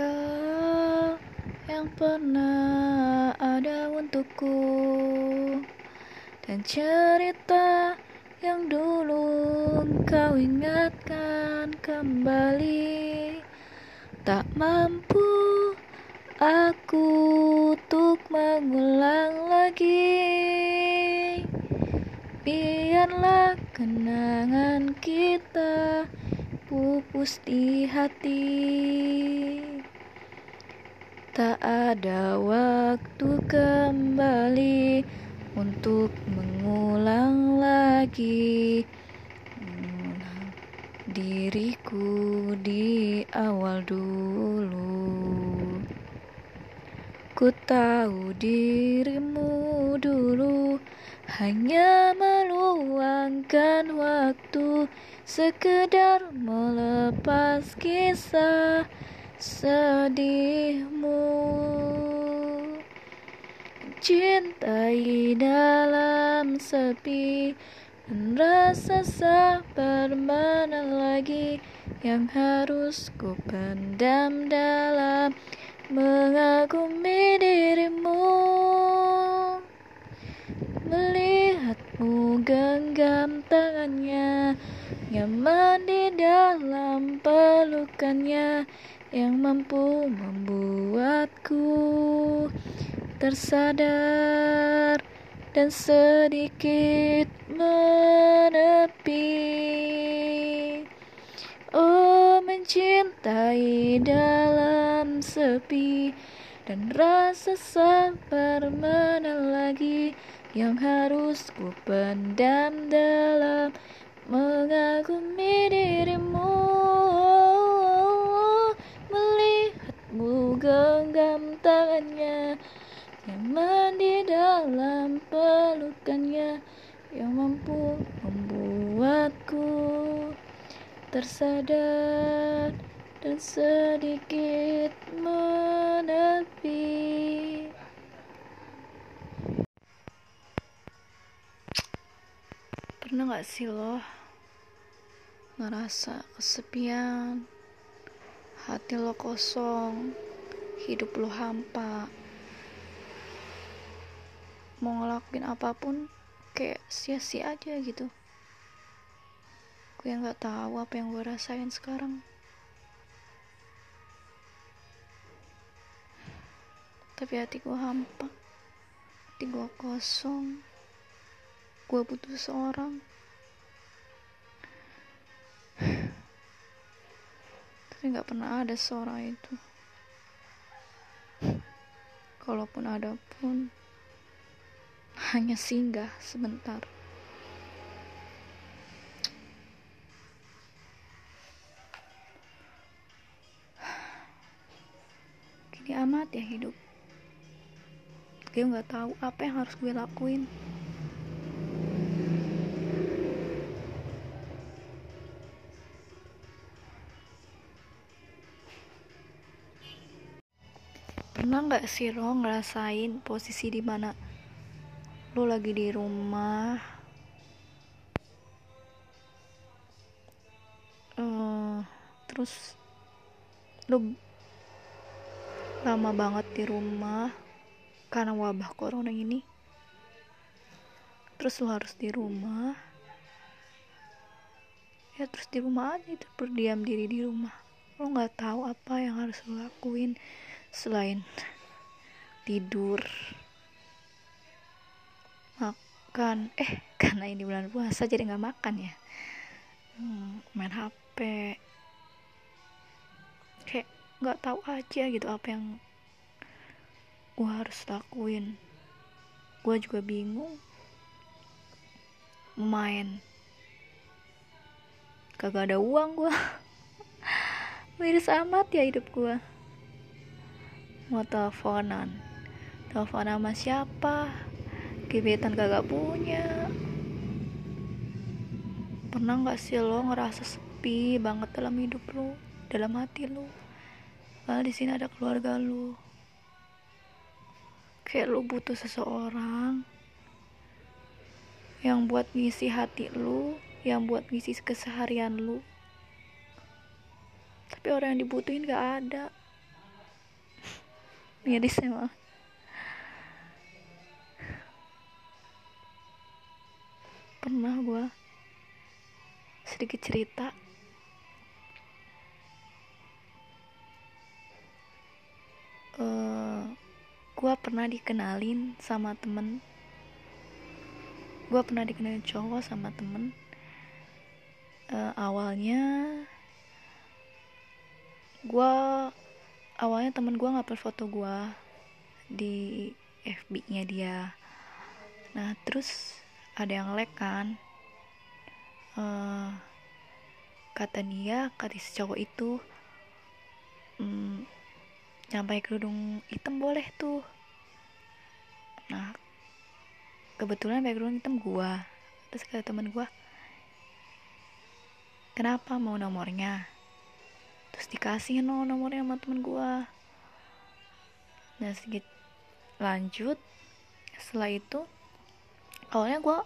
Kau yang pernah ada untukku Dan cerita yang dulu kau ingatkan kembali Tak mampu aku untuk mengulang lagi. Biarlah kenangan kita pupus di hati Tak ada waktu kembali untuk mengulang lagi. Diriku di awal dulu. Ku tahu dirimu dulu hanya meluangkan waktu sekedar melepas kisah sedihmu. Cintai dalam sepi dan rasa sabar mana lagi yang harus ku pendam dalam mengagumi dirimu. Melihatmu genggam tangannya Nyaman di dalam pelukannya yang mampu membuatku tersadar dan sedikit menepi. Oh, mencintai dalam sepi dan rasa sabar mana lagi yang harus ku pendam dalam mengagumi dirimu melihatmu genggam tangannya nyaman di dalam pelukannya. Yang mampu membuatku tersadar dan sedikit menepi. Pernah gak sih lo ngerasa kesepian, hati lo kosong, hidup lo hampa. Mau ngelakuin apa pun kayak sia-sia aja gitu. Gue nggak tahu apa yang gue rasain sekarang. Tapi hati gue hampa, hati gue kosong. Gue butuh seorang tapi nggak pernah ada seorang itu. Kalaupun ada pun hanya singgah sebentar. Gini amat ya hidup. Gue nggak tahu apa yang harus gue lakuin pernah nggak sih lo ngerasain posisi di mana lo lagi di rumah. Uh, terus lo lama banget di rumah karena wabah corona ini. Terus lo harus di rumah. Ya terus di rumah aja itu berdiam diri di rumah. Lo nggak tahu apa yang harus lo lakuin selain tidur makan. Eh karena ini bulan puasa jadi nggak makan ya? Hmm, main hp kayak nggak tahu aja gitu apa yang gue harus lakuin. Gue juga bingung main. Kagak ada uang gue miris amat ya hidup gue mau teleponan. Telepon sama siapa? Gebetan kagak punya. Pernah nggak sih lo ngerasa sepi banget dalam hidup lo? Dalam hati lo? Padahal di sini ada keluarga lo. Kayak lo butuh seseorang yang buat ngisi hati lo yang buat ngisi keseharian lo. Tapi orang yang dibutuhin gak ada miris emang pernah gue sedikit cerita. Uh, eh, gue pernah dikenalin sama temen. Gue pernah dikenalin cowok sama temen. Uh, awalnya gue awalnya temen gue ngupload foto gue di FB nya dia. Nah terus ada yang like kan. Uh, kata dia kata si cowok itu hmm, nyampai kerudung hitam boleh tuh. Nah kebetulan background hitam gua. Terus kata temen gua kenapa mau nomornya terus dikasih no nomornya sama temen gua. Nah sedikit lanjut. Setelah itu awalnya gua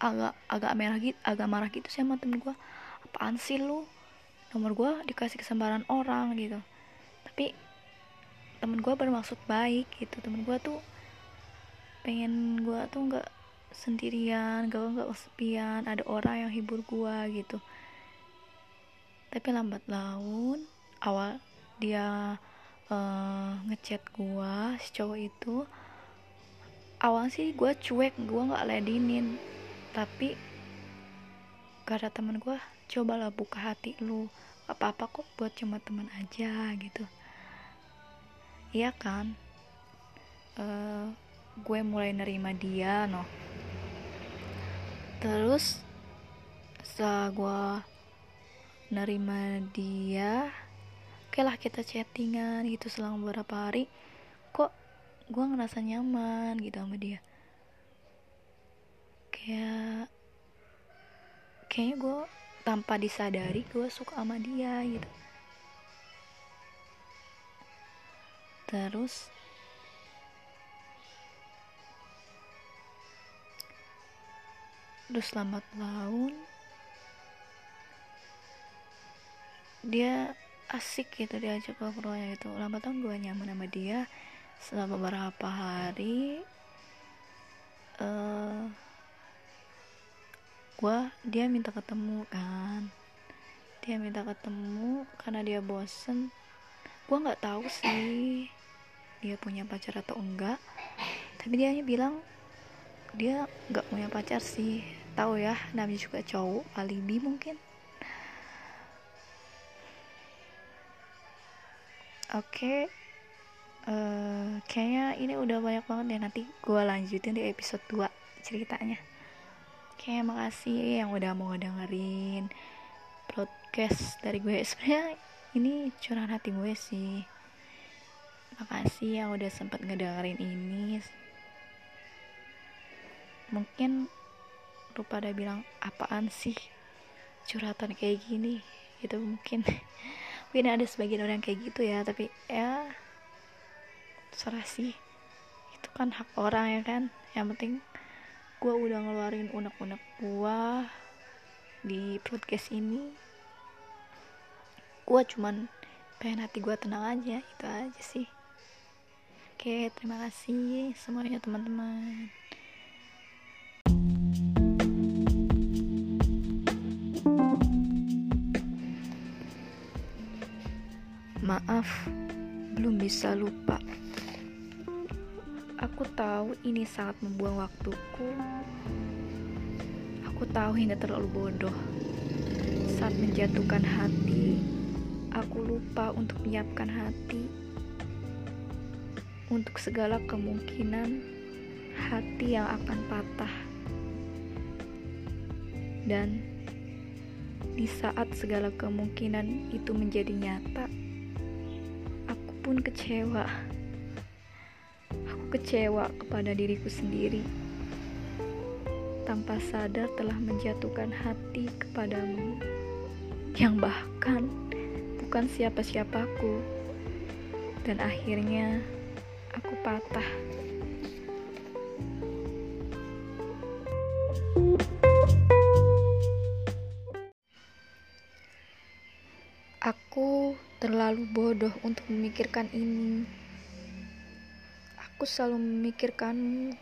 agak agak merah gitu agak marah gitu sih sama temen gue apaan sih lu? Nomor gue dikasih kesembaran orang gitu. Tapi temen gue bermaksud baik gitu. Temen gue tuh pengen gue tuh nggak sendirian gak nggak kesepian ada orang yang hibur gue gitu tapi lambat laun awal dia uh, ngechat gue si cowok itu awal sih gue cuek gue nggak ledinin tapi kata temen gue cobalah buka hati lu apa apa kok buat cuma teman aja gitu. Iya kan? Uh, gue mulai nerima dia no terus setelah gue nerima dia. Oke lah kita chattingan gitu selama beberapa hari. Kok gue ngerasa nyaman gitu sama dia? Kayak kayaknya gue tanpa disadari gue suka sama dia gitu. Terus terus lambat laun dia asik gitu diajak keluarga gitu. Lambat laun gue nyaman sama dia. Selama beberapa hari uh, gue dia minta ketemu kan. Dia minta ketemu karena dia bosen. Gue nggak tahu sih dia punya pacar atau enggak. Tapi dia hanya bilang dia nggak punya pacar sih. Tahu ya namanya juga cowok alibi mungkin oke okay. uh, eh, kayaknya ini udah banyak banget ya nanti gue lanjutin di episode 2 ceritanya Oke, makasih yang udah mau dengerin podcast dari gue. Sebenarnya ini curahan hati gue sih. Makasih yang udah sempat ngedengerin ini. Mungkin lu pada bilang apaan sih curhatan kayak gini gitu mungkin mungkin ada sebagian orang kayak gitu ya tapi ya serah sih. Itu kan hak orang ya kan. Yang penting gue udah ngeluarin unek-unek gue di podcast ini. Gue cuman pengen hati gue tenang aja itu aja sih. Oke terima kasih semuanya teman-teman maaf belum bisa lupa Aku tahu ini sangat membuang waktuku. Aku tahu ini terlalu bodoh. Saat menjatuhkan hati, aku lupa untuk menyiapkan hati untuk segala kemungkinan hati yang akan patah. Dan di saat segala kemungkinan itu menjadi nyata, pun kecewa. Kecewa kepada diriku sendiri. Tanpa sadar telah menjatuhkan hati kepadamu. Yang bahkan bukan siapa-siapaku. Dan akhirnya aku patah. Aku terlalu bodoh untuk memikirkan ini. Aku selalu memikirkanmu.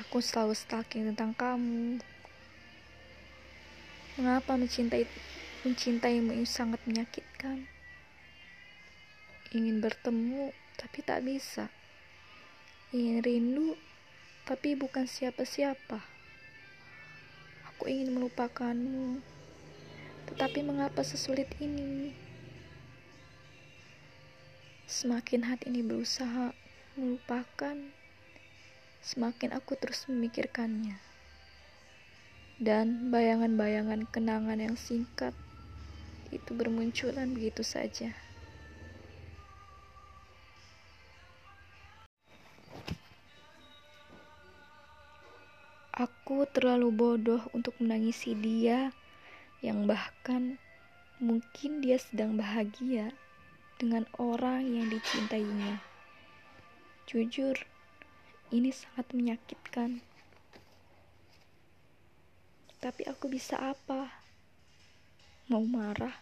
Aku selalu stalking tentang kamu. Mengapa mencintai mencintaimu ini sangat menyakitkan? Ingin bertemu tapi tak bisa. Ingin rindu tapi bukan siapa-siapa. Aku ingin melupakanmu. Tetapi mengapa sesulit ini? Semakin hati ini berusaha melupakan, semakin aku terus memikirkannya. Dan bayangan-bayangan kenangan yang singkat itu bermunculan begitu saja. Aku terlalu bodoh untuk menangisi dia yang bahkan mungkin dia sedang bahagia dengan orang yang dicintainya. Jujur, ini sangat menyakitkan. Tapi aku bisa apa? Mau marah,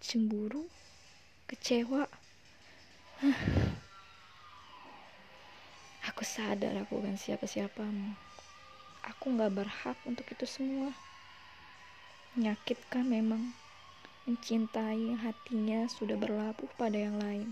cemburu, kecewa. Aku sadar aku bukan siapa-siapamu. Aku gak berhak untuk itu semua. Menyakitkan memang mencintai hatinya sudah berlabuh pada yang lain.